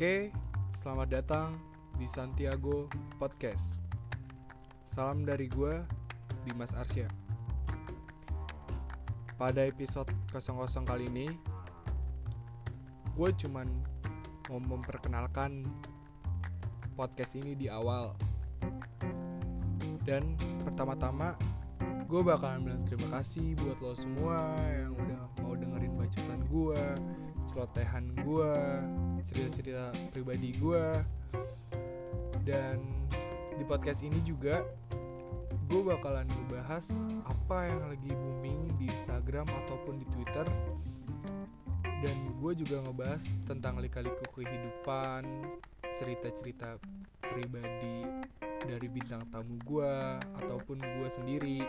Oke, selamat datang di Santiago Podcast. Salam dari gue, Dimas Arsya. Pada episode 00 kali ini, gue cuman mau memperkenalkan podcast ini di awal. Dan pertama-tama, gue bakalan bilang terima kasih buat lo semua yang udah mau dengerin bacotan gue, celotehan gue, cerita-cerita pribadi gue. Dan di podcast ini juga gue bakalan ngebahas apa yang lagi booming di Instagram ataupun di Twitter. Dan gue juga ngebahas tentang lika-liku kehidupan cerita-cerita pribadi dari bintang tamu gue ataupun gue sendiri.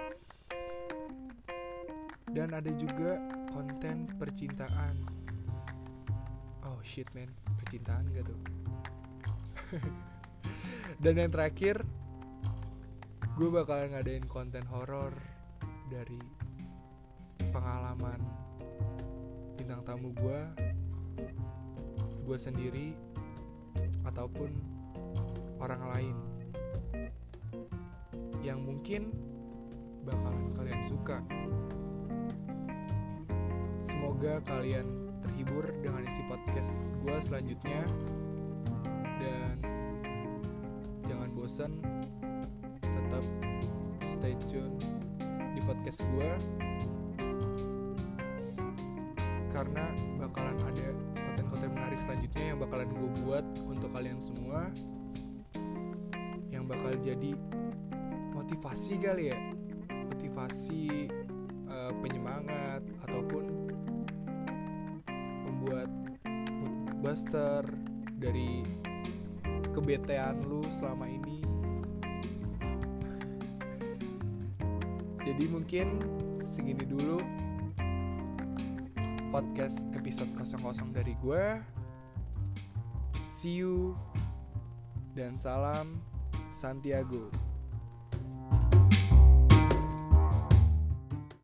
Dan ada juga konten percintaan oh shit man. Percintaan gak tuh? Dan yang terakhir gue bakalan ngadain konten horor dari pengalaman bintang tamu gue gue sendiri ataupun orang lain yang mungkin bakalan kalian suka. Semoga kalian terhibur dengan isi podcast gue selanjutnya. Dan jangan bosan tetap stay tune di podcast gue karena bakalan ada konten-konten menarik selanjutnya yang bakalan gue buat untuk kalian semua. Yang bakal jadi motivasi kali ya. Motivasi uh, penyemangat ataupun buster dari kebetean lu selama ini jadi mungkin segini dulu podcast episode 00 dari gue. See you dan salam Santiago.